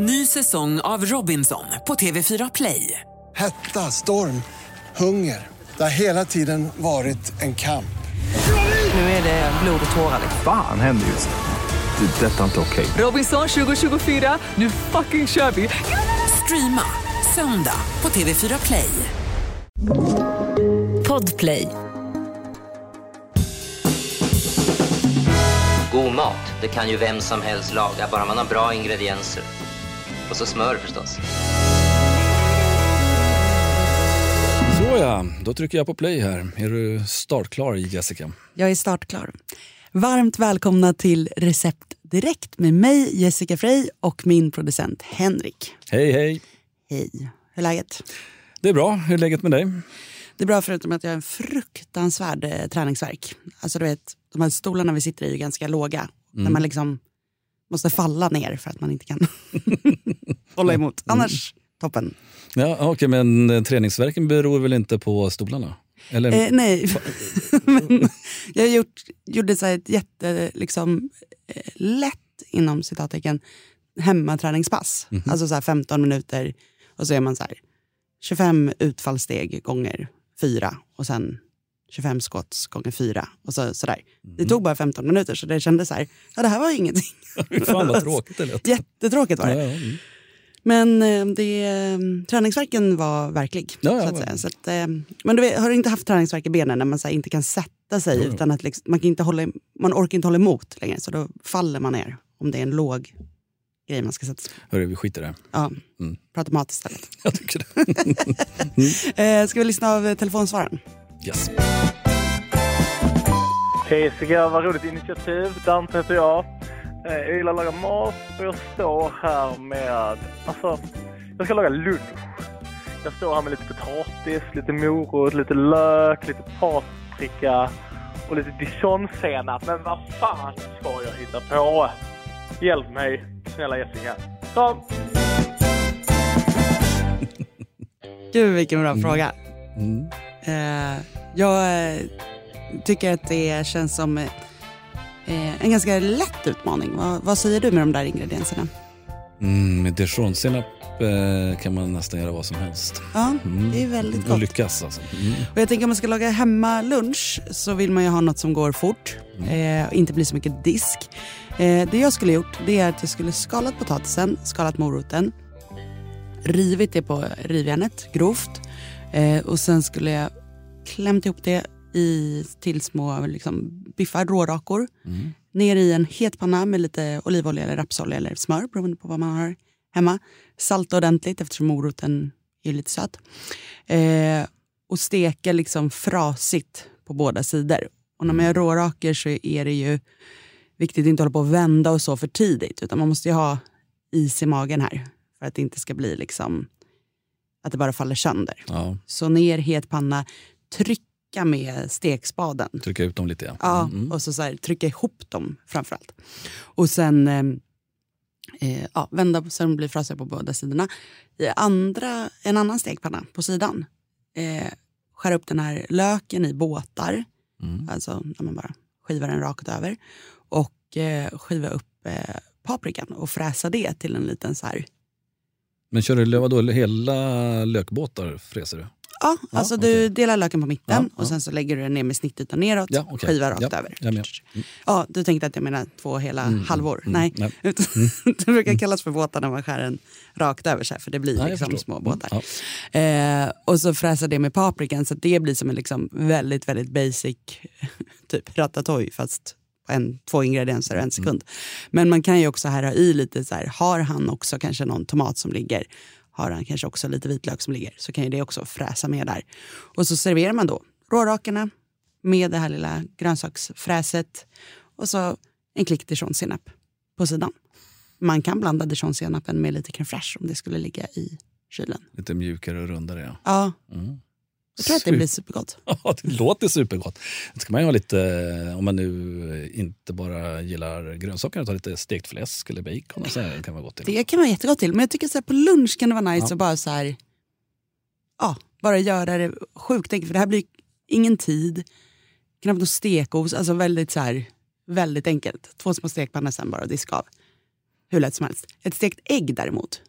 Ny säsong av Robinson på TV4 Play. Hetta, storm, hunger. Det har hela tiden varit en kamp. Nu är det blod och tårar. Fan händer just nu. Det. är Detta är inte okej. Robinson 2024, nu fucking kör vi! Streama söndag på TV4 Play. Podplay. God mat, det kan ju vem som helst laga, bara man har bra ingredienser. Och så smör förstås. Såja, då trycker jag på play här. Är du startklar Jessica? Jag är startklar. Varmt välkomna till Recept Direkt med mig Jessica Frey och min producent Henrik. Hej hej! Hej, hur är läget? Det är bra, hur är läget med dig? Det är bra förutom att jag har en fruktansvärd eh, träningsverk. Alltså du vet, de här stolarna vi sitter i är ju ganska låga. När man liksom måste falla ner för att man inte kan hålla emot. Annars toppen. Ja, Okej, men eh, träningsverken beror väl inte på stolarna? Eller? Eh, nej, men jag gjort, gjorde så ett jätte, liksom, eh, lätt inom citattecken hemmaträningspass. Alltså så här 15 minuter och så är man så här 25 utfallssteg gånger fyra och sen 25 skotts gånger fyra och så, sådär. Det tog bara 15 minuter så det kändes så här, ja det här var ingenting. Fan vad tråkigt det lät. Jättetråkigt var Ja, det. ja, mm. Men eh, det, eh, träningsverken var verklig. Ja, ja, så att ja. säga. Så att, eh, men du vet, har du inte haft träningsverk i benen när man så här, inte kan sätta sig utan att liksom, man, kan inte hålla, man orkar inte hålla emot längre så då faller man ner om det är en låg grej man ska sätta sig på. Hörru, vi skiter i det. Ja, Mm. prata mat istället. Jag tycker det. Eh, ska vi lyssna av telefonsvararen? Yes. Hej Jessica, vad roligt initiativ. Dante heter jag. Eh, Jag gillar att laga mat och jag står här med, alltså, jag ska laga lunch. Jag står här med lite potatis, lite morot, lite lök, lite paprika och lite dijonsenap. Men vad fan ska jag hitta på? Hjälp mig, snälla Jessica. Kram! Gud vilken bra fråga. Mm. Eh, jag eh, tycker att det känns som eh, en ganska lätt utmaning. Vad, vad säger du med de där ingredienserna? Mm, med dijonsenap eh, kan man nästan göra vad som helst. Ja, Mm. det är väldigt Och gott. lyckas alltså. Mm. Och jag tänker om man ska laga hemma lunch så vill man ju ha något som går fort. Eh, och inte blir så mycket disk. Eh, det jag skulle gjort det är att jag skulle skalat potatisen, skalat moroten, rivit det på rivjärnet grovt eh, och sen skulle jag klämt ihop det i, till små liksom, biffar, rårakor. Ner i en het panna med lite olivolja eller rapsolja eller smör beroende på vad man har hemma. Salta ordentligt eftersom moroten är lite söt. Eh, och steka liksom frasigt på båda sidor. Och när man gör råraker så är det ju viktigt att inte hålla på och vända och så för tidigt. Utan man måste ju ha is i magen här. För att det inte ska bli liksom att det bara faller sönder. Ja, Så ner het panna, trycka med stekspaden. trycka ut dem lite. Ja. Ja, Mm. och så, så här, trycka ihop dem framförallt. Och sen eh, eh, ja, vända så de blir frasiga på båda sidorna. I andra, en annan stekpanna på sidan, eh, skära upp den här löken i båtar. Mm. Alltså när man bara skivar den rakt över. Och eh, skiva upp eh, paprikan och fräsa det till en liten så här Men kör du vadå, hela lökbåtar fräser du? Ja, Ja, alltså okej. du delar löken på mitten Ja, och sen så lägger du den ner med snittytan neråt, Ja, okej. skiva rakt över. Mm. Ja, du tänkte att jag menar två hela halvor. mm, nej, nej. Utan, det brukar kallas för båtar när man skär den rakt över så här, för det blir jag liksom små Mm, båtar. Eh, och så fräsa det med paprikan så det blir som en liksom väldigt, väldigt basic typ ratatouille fast en, två ingredienser och en sekund. Men man kan ju också här ha i lite så här, har han också kanske någon tomat som ligger, har han kanske också lite vitlök som ligger, så kan ju det också fräsa med där. Och så serverar man då rårakerna med det här lilla grönsaksfräset och så en klick dijonsenap på sidan. Man kan blanda dijonsenapen med lite crème fraîche om det skulle ligga i kylen. Lite mjukare och rundare ja. Ja, Mm. jag tror att det blir supergott. Ja, det låter supergott. Det ska man ju ha lite, om man nu inte bara gillar grönsaker, ta lite stekt fläsk eller bacon och så här, kan vara gott till. Det kan vara jättegott till. Men jag tycker så här, på lunch kan det vara nice Ja. att bara så här, ja, bara göra det sjukt enkelt. För det här blir ingen tid, knappt någon stekos, alltså väldigt så här, väldigt enkelt. Två små stekpannor sen bara och diska av. hur lätt som helst. Ett stekt ägg däremot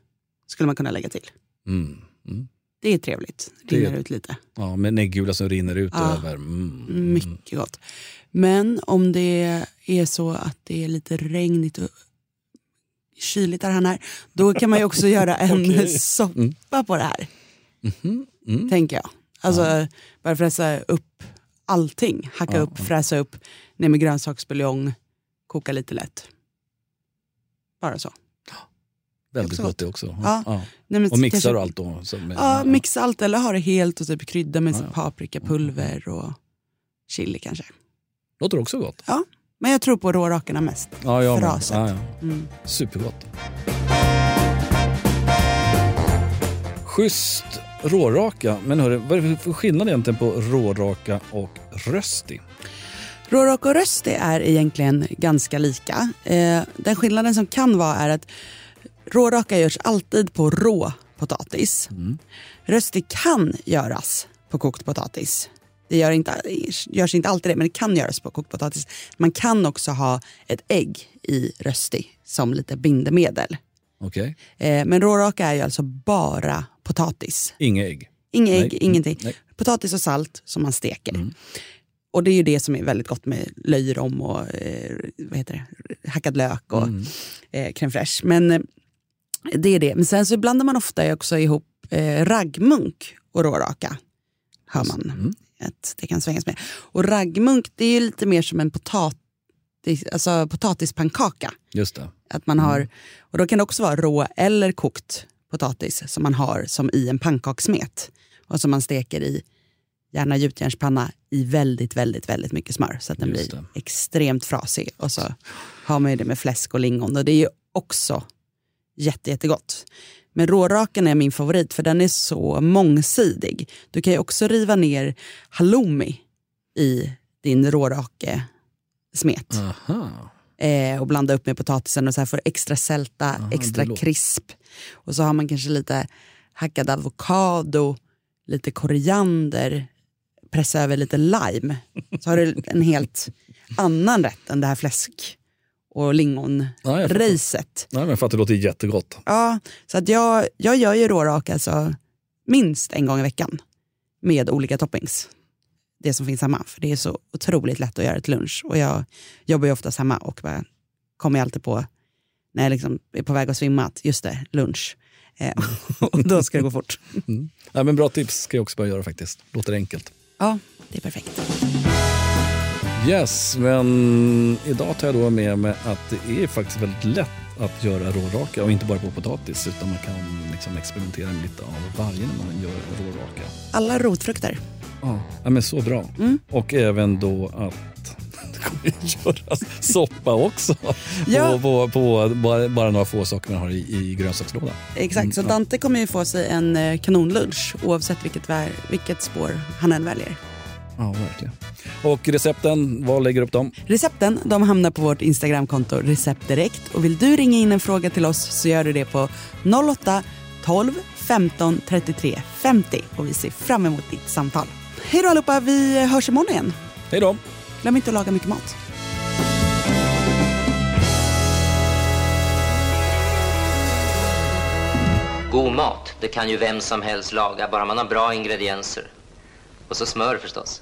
skulle man kunna lägga till. Mm. Mm. Det är trevligt. Det- Rinner ut lite. Ja, med äggula som rinner ut Ja. över. Mm. Mycket gott. Men om det är så att det är lite regnigt och kyligt där han är, då kan man ju också göra en Okej. soppa på det här. Mhm. Mm. Tänker jag. Alltså bara fräsa upp allting. Hacka Ja, upp, ja. fräsa upp, ner med grönsaksbuljong, koka lite lätt. Bara så. Väldigt gott det också. Ja. Ja. Nej, men Och mixar kanske- allt då? Så med, Ja, mixa allt eller ha det helt och typ krydda med Ja, ja. paprikapulver och chili kanske. Låter också gott. Men jag tror på rårakarna mest. Ja, jag. Fraset. ja, ja. Mm. Supergott. Schysst råraka. Men hörru, vad är det för skillnad egentligen på råraka och röstig? Råraka och rösti är egentligen ganska lika. Eh, den skillnaden som kan vara är att råraka görs alltid på rå potatis. Rösti kan göras på kokt potatis. Det gör inte, görs inte alltid det, men det kan göras på kokt potatis. Man kan också ha ett ägg i rösti som lite bindemedel. Okej. Eh, men råraka är ju alltså bara potatis. Inga ägg. Inga ägg, Nej. ingenting. Nej. Potatis och salt som man steker. Mm. Och det är ju det som är väldigt gott med löjrom och eh, vad heter det? hackad lök och Mm. eh, crème fraîche. Men eh, det är det. Men sen så blandar man ofta också ihop eh, raggmunk och råraka. Hör man Mm. att det kan svängas med. Och raggmunk det är ju lite mer som en potatis, alltså potatispannkaka. Just det. Att man har, och då kan det också vara rå eller kokt potatis som man har som i en pannkakssmet. Och som man steker i, gärna gjutjärnspanna, i väldigt, väldigt, väldigt mycket smör. Så att den Just blir det. extremt frasig. Och så har man ju det med fläsk och lingon. Och det är ju också jätte, jättegott. Men råraken är min favorit för den är så mångsidig. Du kan ju också riva ner halloumi i din rårake smet eh, och blanda upp med potatisen och så här för extra sälta, Aha, extra krisp. Och så har man kanske lite hackad avokado, lite koriander, pressa över lite lime. Så har du en helt annan rätt än det här fläsk och Ja, lingonracet. Nej, men för att det låter jättegott. Ja, så att jag, jag gör ju rårak alltså minst en gång i veckan med olika toppings. Det som finns hemma, för det är så otroligt lätt att göra till lunch. Och jag jobbar ju oftast hemma och bara kommer jag alltid på när jag liksom är på väg att svimma att just det, lunch. Eh, och då ska det gå fort. Nej, men bra tips ska jag också börja göra faktiskt. Låter enkelt. Ja, det är perfekt. Yes, men idag tar jag då med mig att det är faktiskt väldigt lätt att göra råraka och inte bara på potatis utan man kan liksom experimentera med lite av varje när man gör råraka. Alla rotfrukter. Ja, men så bra. Mm. Och även då att det kommer ju göras soppa också. Ja. På, på, på bara, bara några få saker man har i, i grönsakslådan. Exakt, så Mm, ja. Dante kommer ju få sig en eh, kanonlunch oavsett vilket, vilket spår han än väljer. Ja, verkligen. Och recepten, vad lägger du upp dem? Recepten de hamnar på vårt Instagramkonto Recept Direkt. Och vill du ringa in en fråga till oss så gör du det på 08 12 15 33 50. Och vi ser fram emot ditt samtal. Hej då allihopa, vi hörs imorgon igen. Hej då! Glöm inte att laga mycket mat. God mat, det kan ju vem som helst laga, bara man har bra ingredienser. Och så smör förstås.